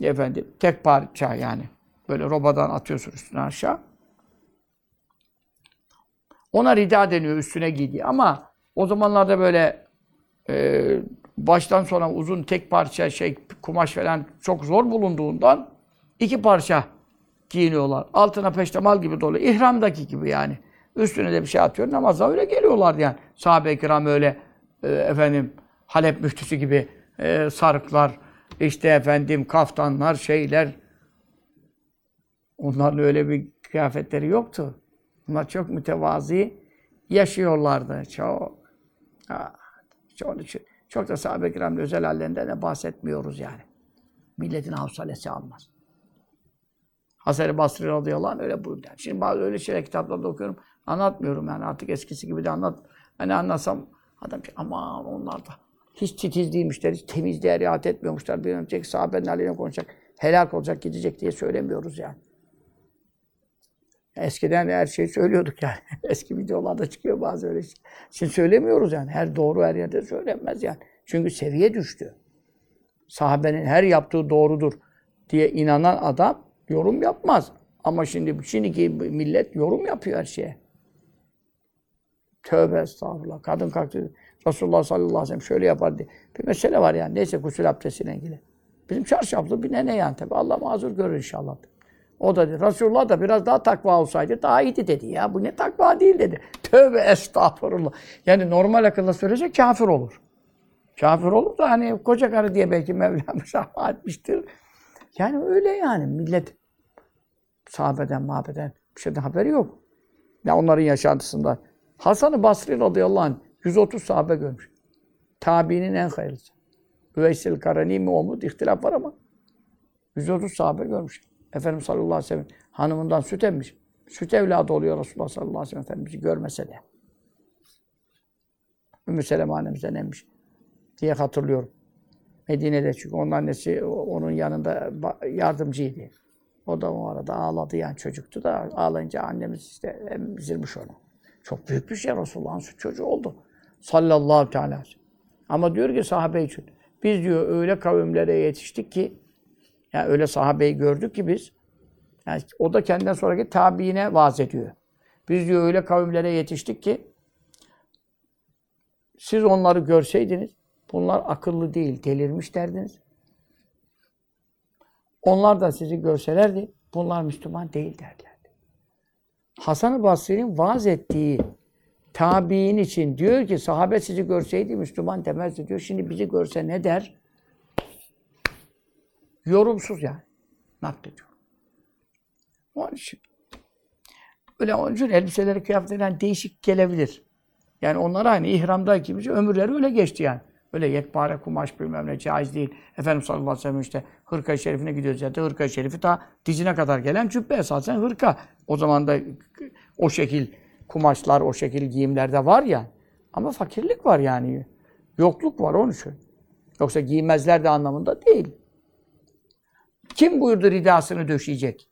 Efendim tek parça yani. Böyle robadan atıyorsun üstüne aşağı. Ona rida deniyor üstüne giydiği ama o zamanlarda böyle e, baştan sona uzun tek parça şey kumaş falan çok zor bulunduğundan iki parça giyiniyorlar. Altına peştemal gibi dolu. İhramdaki gibi yani. Üstüne de bir şey atıyor. Namaza öyle geliyorlar yani. Sahabe-i kiram öyle e, efendim Halep müftüsü gibi e, sarıklar, işte efendim kaftanlar, şeyler. Onların öyle bir kıyafetleri yoktu. Bunlar çok mütevazi yaşıyorlardı. Çok. Ha, onun için çok da sahabe-i kiramın özel hallerinden de bahsetmiyoruz yani. Milletin havsalesi almaz. Hasan-ı Basri radıyallahu anh öyle buyurdu. Şimdi bazı öyle şeyler kitaplarda okuyorum. Anlatmıyorum yani artık eskisi gibi de anlat. Hani anlatsam adam ki aman onlar da hiç titiz değilmişler, hiç temizliğe riayet etmiyormuşlar. Bir önceki sahabenin aleyhine konuşacak, helak olacak, gidecek diye söylemiyoruz yani. Eskiden her şeyi söylüyorduk yani. Eski videolarda çıkıyor bazı öyle şey. Şimdi söylemiyoruz yani. Her doğru her yerde söylenmez yani. Çünkü seviye düştü. Sahabenin her yaptığı doğrudur diye inanan adam yorum yapmaz. Ama şimdi şimdiki millet yorum yapıyor her şeye. Tövbe estağfurullah. Kadın kalktı. Resulullah sallallahu aleyhi ve sellem şöyle yapar diye. Bir mesele var yani. Neyse gusül abdestiyle ilgili. Bizim çarşaflı bir nene yani tabi. Allah mazur görür inşallah. O da dedi. Resulullah da biraz daha takva olsaydı daha iyiydi dedi ya. Bu ne takva değil dedi. Tövbe estağfurullah. Yani normal akılla söyleyecek kafir olur. Kafir olur da hani koca karı diye belki Mevlam müsamaha etmiştir. Yani öyle yani millet sahabeden, mahabeden bir şeyden haberi yok. Ya onların yaşantısında. Hasan-ı Basri radıyallahu anh 130 sahabe görmüş. Tabiinin en hayırlısı. Üveysil Karani mi o mu? İhtilaf var ama 130 sahabe görmüş. Efendimiz sallallahu aleyhi ve sellem hanımından süt emmiş. Süt evladı oluyor Resulullah sallallahu aleyhi ve sellem Efendimiz'i görmese de. Ümmü Seleme annemizden emmiş diye hatırlıyorum. Medine'de çünkü onun annesi onun yanında yardımcıydı. O da o arada ağladı yani çocuktu da ağlayınca annemiz işte emzirmiş onu. Çok büyük bir şey Resulullah'ın süt çocuğu oldu. Sallallahu teala. Ama diyor ki sahabe için biz diyor öyle kavimlere yetiştik ki yani öyle sahabeyi gördük ki biz yani o da kendinden sonraki tabiine vaaz ediyor. Biz diyor öyle kavimlere yetiştik ki siz onları görseydiniz bunlar akıllı değil, delirmiş derdiniz. Onlar da sizi görselerdi bunlar Müslüman değil derlerdi. Hasan-ı Basri'nin vaaz ettiği tabiin için diyor ki sahabe sizi görseydi Müslüman demezdi diyor. Şimdi bizi görse ne der? Yorumsuz yani. Naklediyor. Onun için. Öyle onun için elbiseleri, kıyafetleri değişik gelebilir. Yani onlar aynı ihramdaki gibi ömürleri öyle geçti yani. Öyle yekpare kumaş bilmem ne caiz değil. Efendimiz sallallahu aleyhi ve sellem işte hırka-i şerifine gidiyoruz zaten. Hırka-i şerifi ta dizine kadar gelen cübbe esasen hırka. O zaman da o şekil kumaşlar, o şekil giyimlerde var ya. Ama fakirlik var yani. Yokluk var onun için. Yoksa giymezler de anlamında değil. Kim buyurdu ridasını döşeyecek?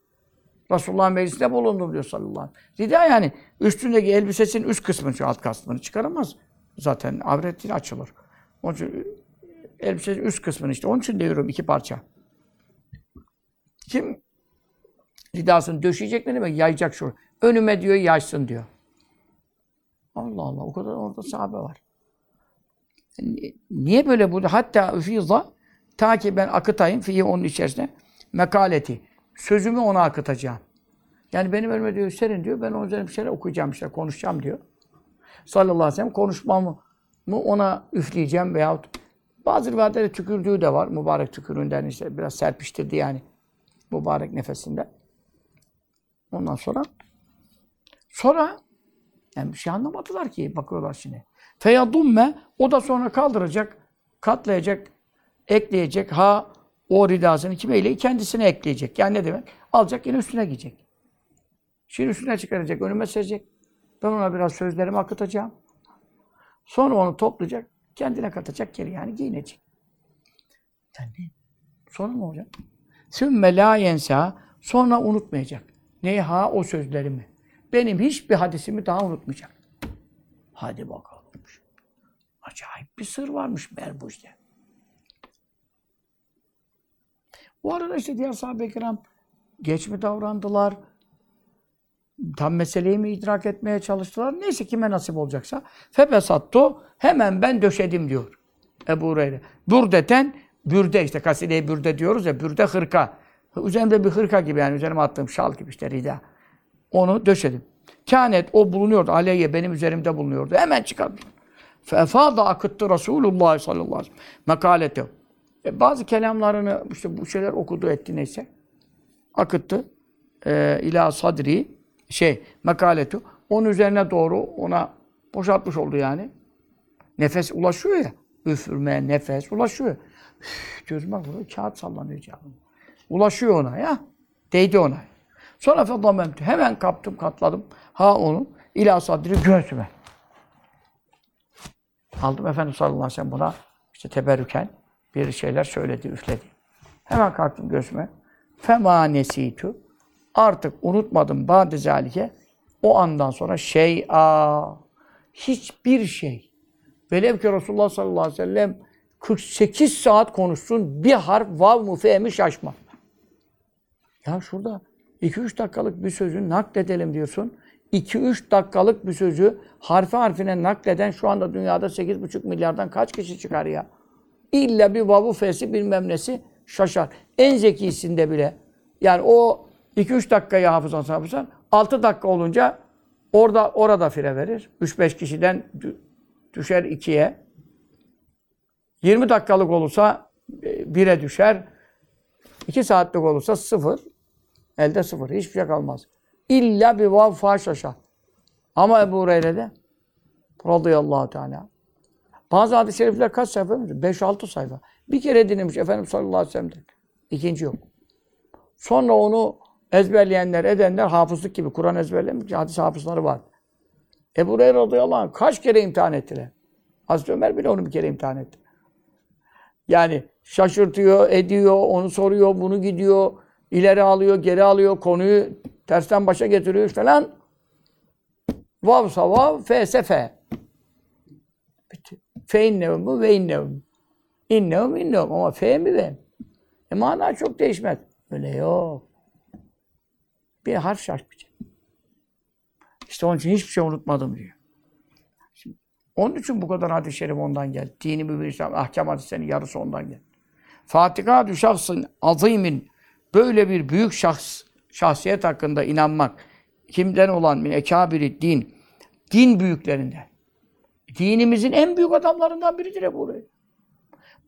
Resulullah meclisinde bulundum diyor sallallahu aleyhi ve sellem. Rida yani üstündeki elbisesinin üst kısmını, şu alt kısmını çıkaramaz. Zaten avret açılır. Onun için elbisenin üst kısmını işte. Onun için diyorum iki parça. Kim ridasını döşeyecek ne demek? Yayacak şu. Önüme diyor yaysın diyor. Allah Allah o kadar orada sahabe var. Ni- Niye böyle bu? Hatta fiza ta ki ben akıtayım fihi onun içerisine mekaleti. Sözümü ona akıtacağım. Yani benim önüme diyor serin diyor. Ben onun üzerine bir şeyler okuyacağım işte konuşacağım diyor. Sallallahu aleyhi ve sellem konuşmamı mı ona üfleyeceğim veyahut bazı rivayetlerde tükürdüğü de var. Mübarek tükürüğünden işte biraz serpiştirdi yani. Mübarek nefesinden. Ondan sonra sonra yani bir şey anlamadılar ki bakıyorlar şimdi. Feyadumme o da sonra kaldıracak, katlayacak, ekleyecek. Ha o ridasını kime ile kendisine ekleyecek. Yani ne demek? Alacak yine üstüne giyecek. Şimdi üstüne çıkaracak, önüme serecek. Ben ona biraz sözlerimi akıtacağım. Sonra onu toplayacak, kendine katacak geri yani giyinecek. Yani sonra ne olacak? Sümme la yensa sonra unutmayacak. Ne ha o sözlerimi. Benim hiçbir hadisimi daha unutmayacak. Hadi bakalım. Acayip bir sır varmış meğer bu işte. Bu arada işte diğer sahabe-i kiram geç mi davrandılar? Tam meseleyi mi idrak etmeye çalıştılar? Neyse kime nasip olacaksa. Febesattu hemen ben döşedim diyor. Ebu Hureyre. Bürdeten bürde işte kaside bürde diyoruz ya bürde hırka. Üzerimde bir hırka gibi yani üzerime attığım şal gibi işte rida. Onu döşedim. Kânet o bulunuyordu. Aleyye benim üzerimde bulunuyordu. Hemen çıkardım. Fefâda akıttı Resulullah sallallahu aleyhi ve sellem. Mekaleti. E, bazı kelamlarını işte bu şeyler okudu etti neyse. Akıttı. E, ila sadri şey mekaletu. Onun üzerine doğru ona boşaltmış oldu yani. Nefes ulaşıyor ya. Üfürme, nefes ulaşıyor. Üf, gözüme vuruyor, kağıt sallanıyor canım. Ulaşıyor ona ya. Değdi ona. Sonra fedamemtü. Hemen kaptım, katladım. Ha onu. İlâ sadri göğsüme. Aldım Efendimiz sallallahu aleyhi ve sellem buna işte teberrüken bir şeyler söyledi, üfledi. Hemen kalktım göğsüme. Fema nesitu. Artık unutmadım ba'de zalike. O andan sonra şey a hiçbir şey. Velev ki Resulullah sallallahu aleyhi ve sellem 48 saat konuşsun bir harf vav mu fe mi şaşma. Ya şurada 2-3 dakikalık bir sözü nakledelim diyorsun. 2-3 dakikalık bir sözü harfi harfine nakleden şu anda dünyada 8,5 milyardan kaç kişi çıkar ya? İlla bir vavu fesi bilmem nesi şaşar. En zekisinde bile. Yani o 2-3 dakikayı hafızan hafızan 6 dakika olunca orada orada fire verir. 3-5 kişiden dü- düşer 2'ye. 20 dakikalık olursa 1'e düşer. 2 saatlik olursa 0. Elde 0. Hiçbir şey kalmaz. İlla bir vav fa şaşar. Ama Ebu Hureyre'de radıyallahu teala bazı hadis-i şerifler kaç sayfa mı? 5-6 sayfa. Bir kere dinlemiş Efendimiz sallallahu aleyhi ve sellem'den. İkinci yok. Sonra onu ezberleyenler, edenler hafızlık gibi Kur'an ezberlemiş hadis hafızları var. Ebu Hureyre radıyallahu anh kaç kere imtihan ettiler? Hazreti Ömer bile onu bir kere imtihan etti. Yani şaşırtıyor, ediyor, onu soruyor, bunu gidiyor, ileri alıyor, geri alıyor, konuyu tersten başa getiriyor falan. Vav savav, fe sefe. Bitti. Fe innevim bu ve innevim. İnnevim innevim ama fe mi ve? E mana çok değişmez. Öyle yok. Bir harf şaşmayacak. İşte onun için hiçbir şey unutmadım diyor. Şimdi, onun için bu kadar hadis-i şerif ondan geldi. Dini mübin İslam, ahkam hadislerinin yarısı ondan geldi. Fatika şahsın azimin böyle bir büyük şahs, şahsiyet hakkında inanmak kimden olan min ekabiri din din büyüklerinden. Dinimizin en büyük adamlarından biridir Ebu Hureyre.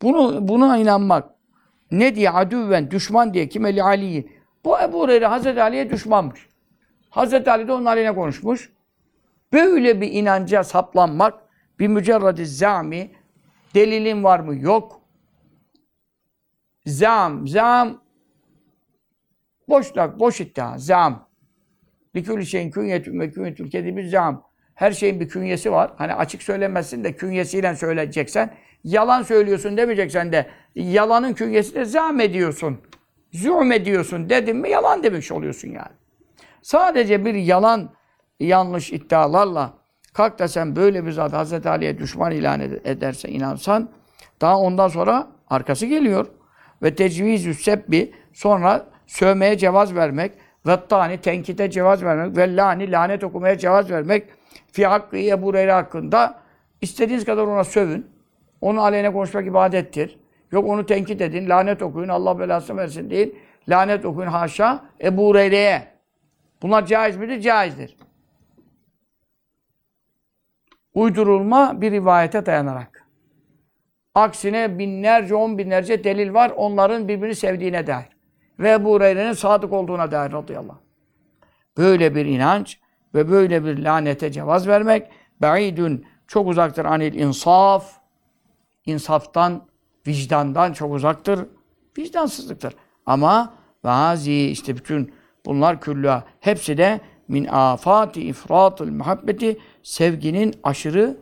Bunu buna inanmak ne diye adüven düşman diye kimeli Ali'yi bu Ebu Hureyre Hazreti Ali'ye düşmanmış. Hazreti Ali de onun aleyhine konuşmuş. Böyle bir inanca saplanmak bir mücerradi zami delilin var mı? Yok. Zam, zam boş laf, boş iddia, zam. Likülü şeyin künyetün ve künyetül kedibi zam. Her şeyin bir künyesi var. Hani açık söylemezsin de künyesiyle söyleyeceksen, yalan söylüyorsun demeyeceksen de yalanın künyesi de zam ediyorsun. Züm ediyorsun dedim mi yalan demiş oluyorsun yani. Sadece bir yalan, yanlış iddialarla kalk da sen böyle bir zat Hazreti Ali'ye düşman ilan ederse inansan daha ondan sonra arkası geliyor. Ve tecvizü sebbi sonra sövmeye cevaz vermek ve tani tenkite cevaz vermek ve lani lanet okumaya cevaz vermek fi hakkı Ebu Hureyre hakkında istediğiniz kadar ona sövün. Onun aleyhine konuşmak ibadettir. Yok onu tenkit edin, lanet okuyun, Allah belasını versin deyin. Lanet okuyun haşa Ebu Hureyre'ye. Bunlar caiz midir? Caizdir. Uydurulma bir rivayete dayanarak. Aksine binlerce, on binlerce delil var onların birbirini sevdiğine dair. Ve Ebu Hureyre'nin sadık olduğuna dair radıyallahu anh. Böyle bir inanç ve böyle bir lanete cevaz vermek ba'idun çok uzaktır anil insaf. insaftan, vicdandan çok uzaktır. Vicdansızlıktır. Ama vazi işte bütün bunlar küllüha hepsi de min afati ifratul muhabbeti sevginin aşırı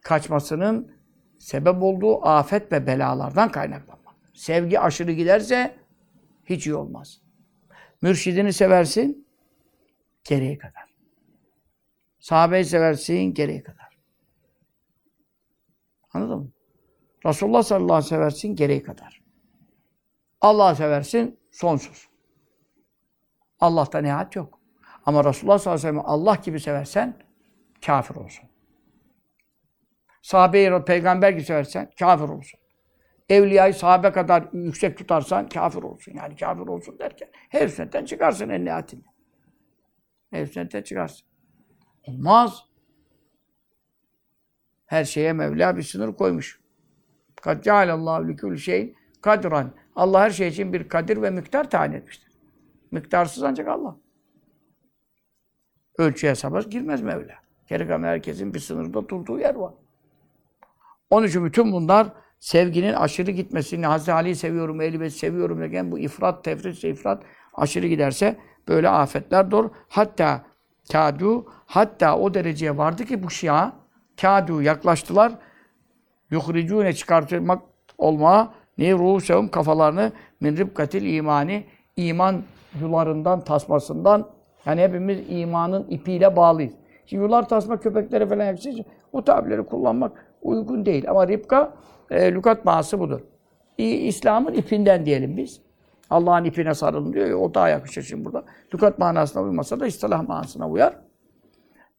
kaçmasının sebep olduğu afet ve belalardan kaynaklanmak. Sevgi aşırı giderse hiç iyi olmaz. Mürşidini seversin gereği kadar. Sahabeyi seversin gereği kadar. Anladın mı? Resulullah sallallahu aleyhi ve seversin gereği kadar. Allah'ı seversin sonsuz. Allah'ta nihat yok. Ama Resulullah sallallahu aleyhi ve sellem Allah gibi seversen kafir olsun. Sahabeyi peygamber gibi seversen kafir olsun. Evliyayı sahabe kadar yüksek tutarsan kafir olsun. Yani kafir olsun derken her sünnetten çıkarsın en nihatinde. Her sünnetten çıkarsın. Olmaz. Her şeye Mevla bir sınır koymuş. Kad cealallahu likül şeyin kadran. Allah her şey için bir kadir ve miktar tayin etmiştir. Miktarsız ancak Allah. Ölçü hesaba girmez Mevla. Geri kalan herkesin bir sınırda durduğu yer var. Onun için bütün bunlar sevginin aşırı gitmesini, Hazreti Ali'yi seviyorum, Ehl-i seviyorum derken bu ifrat, tefrit, ifrat aşırı giderse böyle afetler doğru. Hatta kâdû, hatta o dereceye vardı ki bu şia, kâdû yaklaştılar, yuhricûne çıkartmak olmaya, ne ruhsevum kafalarını min ribkatil imani, iman yularından, tasmasından, yani hepimiz imanın ipiyle bağlıyız. Şimdi yular tasma köpeklere falan yakışır. O tabirleri kullanmak uygun değil. Ama ripka, e, lükat manası budur. İslam'ın ipinden diyelim biz. Allah'ın ipine sarılın diyor ya, o daha yakışır şimdi burada. Lükat manasına uymasa da istilah manasına uyar.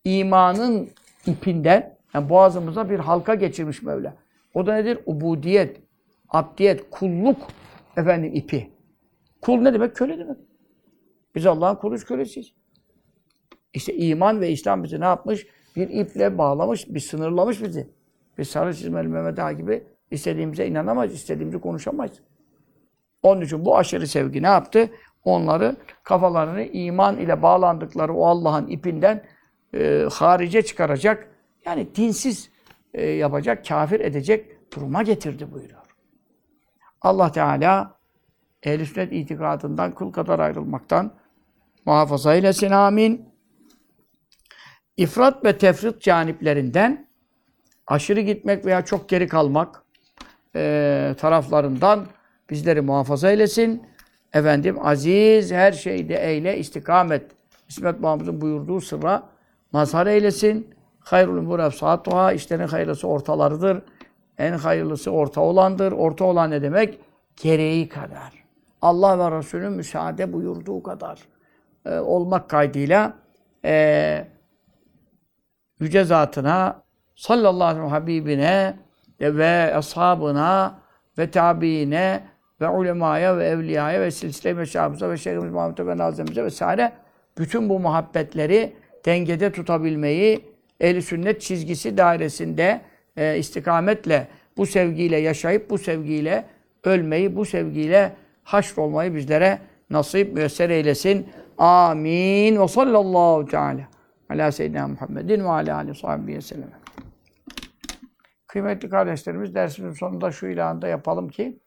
İmanın ipinden, yani boğazımıza bir halka geçirmiş Mevla. O da nedir? Ubudiyet, abdiyet, kulluk efendim ipi. Kul ne demek? Köle demek. Biz Allah'ın kuluyuz, kölesiyiz. İşte iman ve İslam bizi ne yapmış? Bir iple bağlamış, bir sınırlamış bizi. Biz sarı çizmeli Mehmet Ağa gibi istediğimize inanamayız, istediğimizi konuşamayız. Onun için bu aşırı sevgi ne yaptı? Onları kafalarını iman ile bağlandıkları o Allah'ın ipinden e, harice çıkaracak, yani dinsiz e, yapacak, kafir edecek duruma getirdi buyuruyor. Allah Teala ehl-i sünnet itikadından kıl kadar ayrılmaktan muhafaza eylesin amin. İfrat ve tefrit caniplerinden aşırı gitmek veya çok geri kalmak, e, taraflarından bizleri muhafaza eylesin. Efendim aziz her şeyde eyle istikamet. İsmet Mahmud'un buyurduğu sırra mazhar eylesin. Hayrul umur efsatuhâ. İşlerin hayırlısı ortalarıdır. En hayırlısı orta olandır. Orta olan ne demek? Gereği kadar. Allah ve Resulü müsaade buyurduğu kadar e, olmak kaydıyla e, yüce zatına sallallahu aleyhi ve habibine ve ashabına ve tabiine ve ulemaya ve evliyaya ve silsile-i meşabımıza ve Şeyhimiz Muhammed'e ve Nazemize vesaire bütün bu muhabbetleri dengede tutabilmeyi ehl sünnet çizgisi dairesinde e, istikametle bu sevgiyle yaşayıp bu sevgiyle ölmeyi, bu sevgiyle haşr olmayı bizlere nasip müyesser eylesin. Amin. Ve sallallahu teala ala seyyidina Muhammedin ve ala aleyhi sahibi sellem. Kıymetli kardeşlerimiz dersimizin sonunda şu ilanı da yapalım ki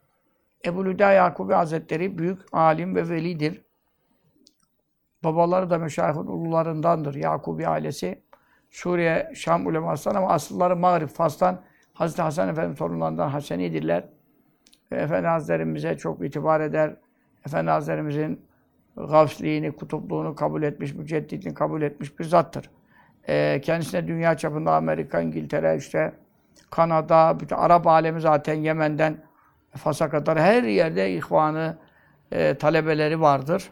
Ebu Lüda Yakubi Hazretleri büyük alim ve velidir. Babaları da meşayihin ulularındandır. Yakubi ailesi Suriye, Şam ulemasından ama asılları Mağrib, Fas'tan Hazreti Hasan Efendi torunlarından Hasenidirler. Ve Efendi Hazretlerimize çok itibar eder. Efendi Hazretlerimizin gavsliğini, kutupluğunu kabul etmiş, müceddidini kabul etmiş bir zattır. Ee, kendisine dünya çapında Amerika, İngiltere, işte Kanada, bütün Arap alemi zaten Yemen'den Fas'a kadar her yerde ihvanı, e, talebeleri vardır.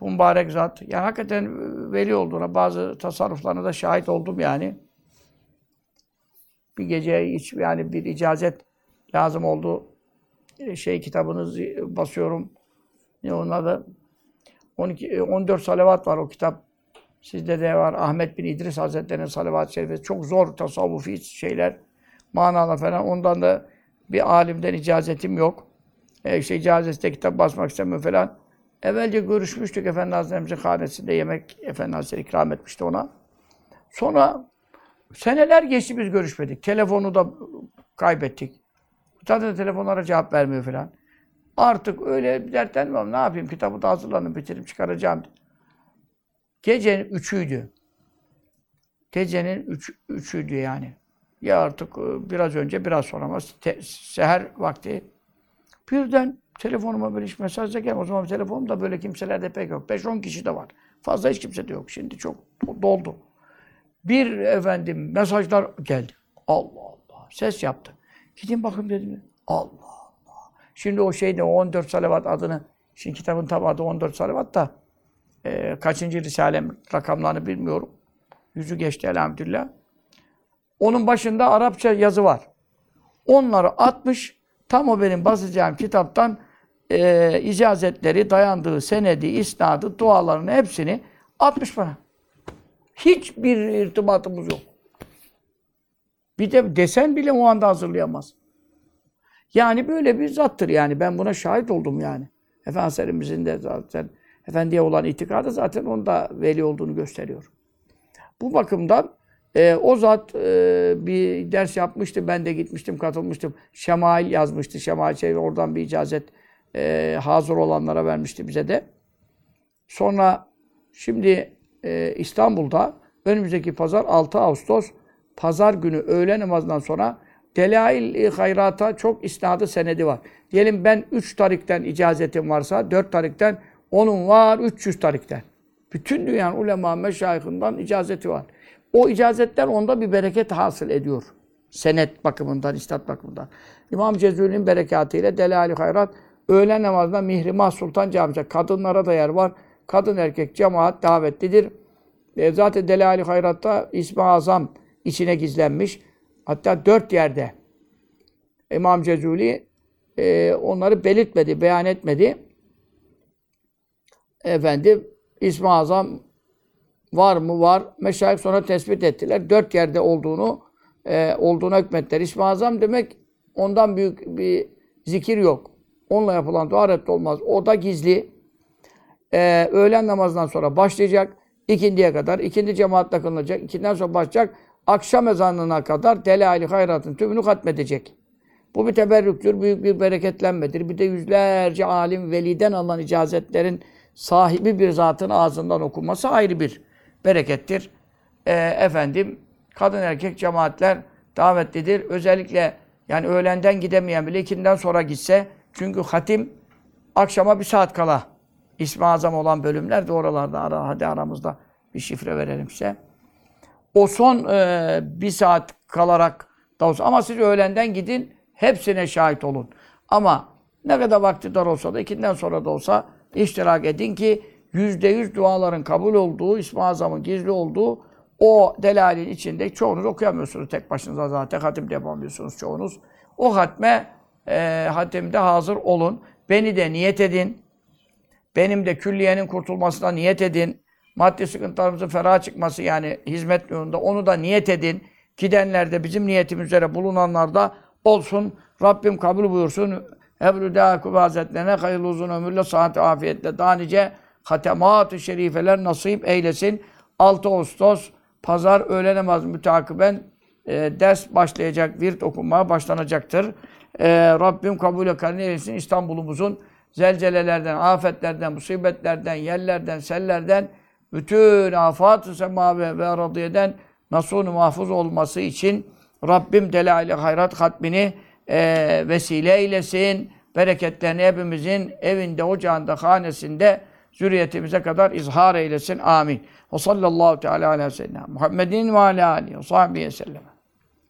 Bu mübarek zat. Yani hakikaten veli olduğuna bazı tasarruflarına da şahit oldum yani. Bir gece hiç yani bir icazet lazım oldu. E, Şey kitabını basıyorum. Ne onun adı? 12, 14 salavat var o kitap. Sizde de var. Ahmet bin İdris Hazretleri'nin salavat-ı şerifi. Çok zor tasavvufi şeyler. Manalar falan. Ondan da bir alimden icazetim yok. E işte icazette kitap basmak istemiyor falan. Evvelce görüşmüştük Efendi Hazretlerimizin hanesinde yemek Efendi Hazretleri ikram etmişti ona. Sonra seneler geçti biz görüşmedik. Telefonu da kaybettik. Zaten telefonlara cevap vermiyor falan. Artık öyle dertlenmem. Ne yapayım? Kitabı da hazırlanın, bitirip çıkaracağım. Gecenin üçüydü. Gecenin üç, üçüydü yani. Ya artık e, biraz önce, biraz sonra ama te, seher vakti. Birden telefonuma böyle hiç mesaj da gelmiyor. O zaman telefonumda böyle kimselerde pek yok. 5-10 kişi de var. Fazla hiç kimse de yok. Şimdi çok doldu. Bir efendim mesajlar geldi. Allah Allah. Ses yaptı. Gidin bakın dedim. Allah Allah. Şimdi o şeyde o 14 salavat adını, şimdi kitabın tam adı 14 salavat da e, kaçıncı risalem rakamlarını bilmiyorum. Yüzü geçti elhamdülillah. Onun başında Arapça yazı var. Onları atmış. Tam o benim basacağım kitaptan e, icazetleri, dayandığı senedi, isnadı, dualarını hepsini atmış bana. Hiçbir irtibatımız yok. Bir de desen bile o anda hazırlayamaz. Yani böyle bir zattır yani. Ben buna şahit oldum yani. Efendimizin de zaten Efendiye olan itikadı zaten onda veli olduğunu gösteriyor. Bu bakımdan e, o zat e, bir ders yapmıştı. Ben de gitmiştim, katılmıştım. Şemail yazmıştı. Şemail şey oradan bir icazet e, hazır olanlara vermişti bize de. Sonra şimdi e, İstanbul'da önümüzdeki pazar 6 Ağustos pazar günü öğle namazından sonra Delail-i Hayrat'a çok isnadı senedi var. Diyelim ben 3 tarikten icazetim varsa 4 tarikten onun var 300 tarikten. Bütün dünyanın ulema meşayihinden icazeti var. O icazetler onda bir bereket hasıl ediyor. Senet bakımından, istat bakımından. İmam Cezuri'nin berekatıyla Delali Hayrat öğlen namazında Mihrimah Sultan Camisi. Kadınlara da yer var. Kadın erkek cemaat davetlidir. E, zaten Delali Hayrat'ta İsmi Azam içine gizlenmiş. Hatta dört yerde İmam Cezuli e, onları belirtmedi, beyan etmedi. Efendim İsmi Azam var mı? Var. Meşayih sonra tespit ettiler. Dört yerde olduğunu e, olduğuna hükmettiler. İsmi Azam demek ondan büyük bir zikir yok. Onunla yapılan dua olmaz. O da gizli. E, öğlen namazından sonra başlayacak. ikindiye kadar. ikindi cemaatle kılınacak. İkinden sonra başlayacak. Akşam ezanına kadar Delail-i Hayrat'ın tümünü hatmedecek. Bu bir teberrüktür, büyük bir bereketlenmedir. Bir de yüzlerce alim, veliden alınan icazetlerin sahibi bir zatın ağzından okunması ayrı bir berekettir. E, efendim, kadın erkek cemaatler davetlidir. Özellikle Yani öğlenden gidemeyen bile ikinden sonra gitse. Çünkü hatim akşama bir saat kala. İsmi azam olan bölümler de oralarda ara, hadi aramızda bir şifre verelim size. O son e, bir saat kalarak da olsa ama siz öğlenden gidin hepsine şahit olun. Ama ne kadar vakti dar olsa da ikinden sonra da olsa iştirak edin ki yüzde yüz duaların kabul olduğu, İsmi Azam'ın gizli olduğu o delalin içinde çoğunuz okuyamıyorsunuz tek başınıza zaten. Hatim de yapamıyorsunuz çoğunuz. O hatme, e, hatimde hazır olun. Beni de niyet edin. Benim de külliyenin kurtulmasına niyet edin. Maddi sıkıntılarımızın ferah çıkması yani hizmet yolunda onu da niyet edin. Gidenler de bizim niyetimiz üzere bulunanlar da olsun. Rabbim kabul buyursun. Ebru Dâkûb Hazretlerine hayırlı uzun ömürle, sıhhat afiyetle daha nice hatemat-ı şerifeler nasip eylesin. 6 Ağustos Pazar öğle namazı mütakiben e, ders başlayacak, virt okunmaya başlanacaktır. E, Rabbim kabul karne eylesin. İstanbul'umuzun zelzelelerden, afetlerden, musibetlerden, yerlerden, sellerden, bütün afat-ı semavi ve radiyeden nasunu mahfuz olması için Rabbim delail-i hayrat hatmini e, vesile eylesin. Bereketlerini hepimizin evinde, ocağında, hanesinde, zürriyetimize kadar izhar eylesin. Amin. Ve sallallahu teala ala seyyidina Muhammedin ve ala alihi ve sahbihi sellem.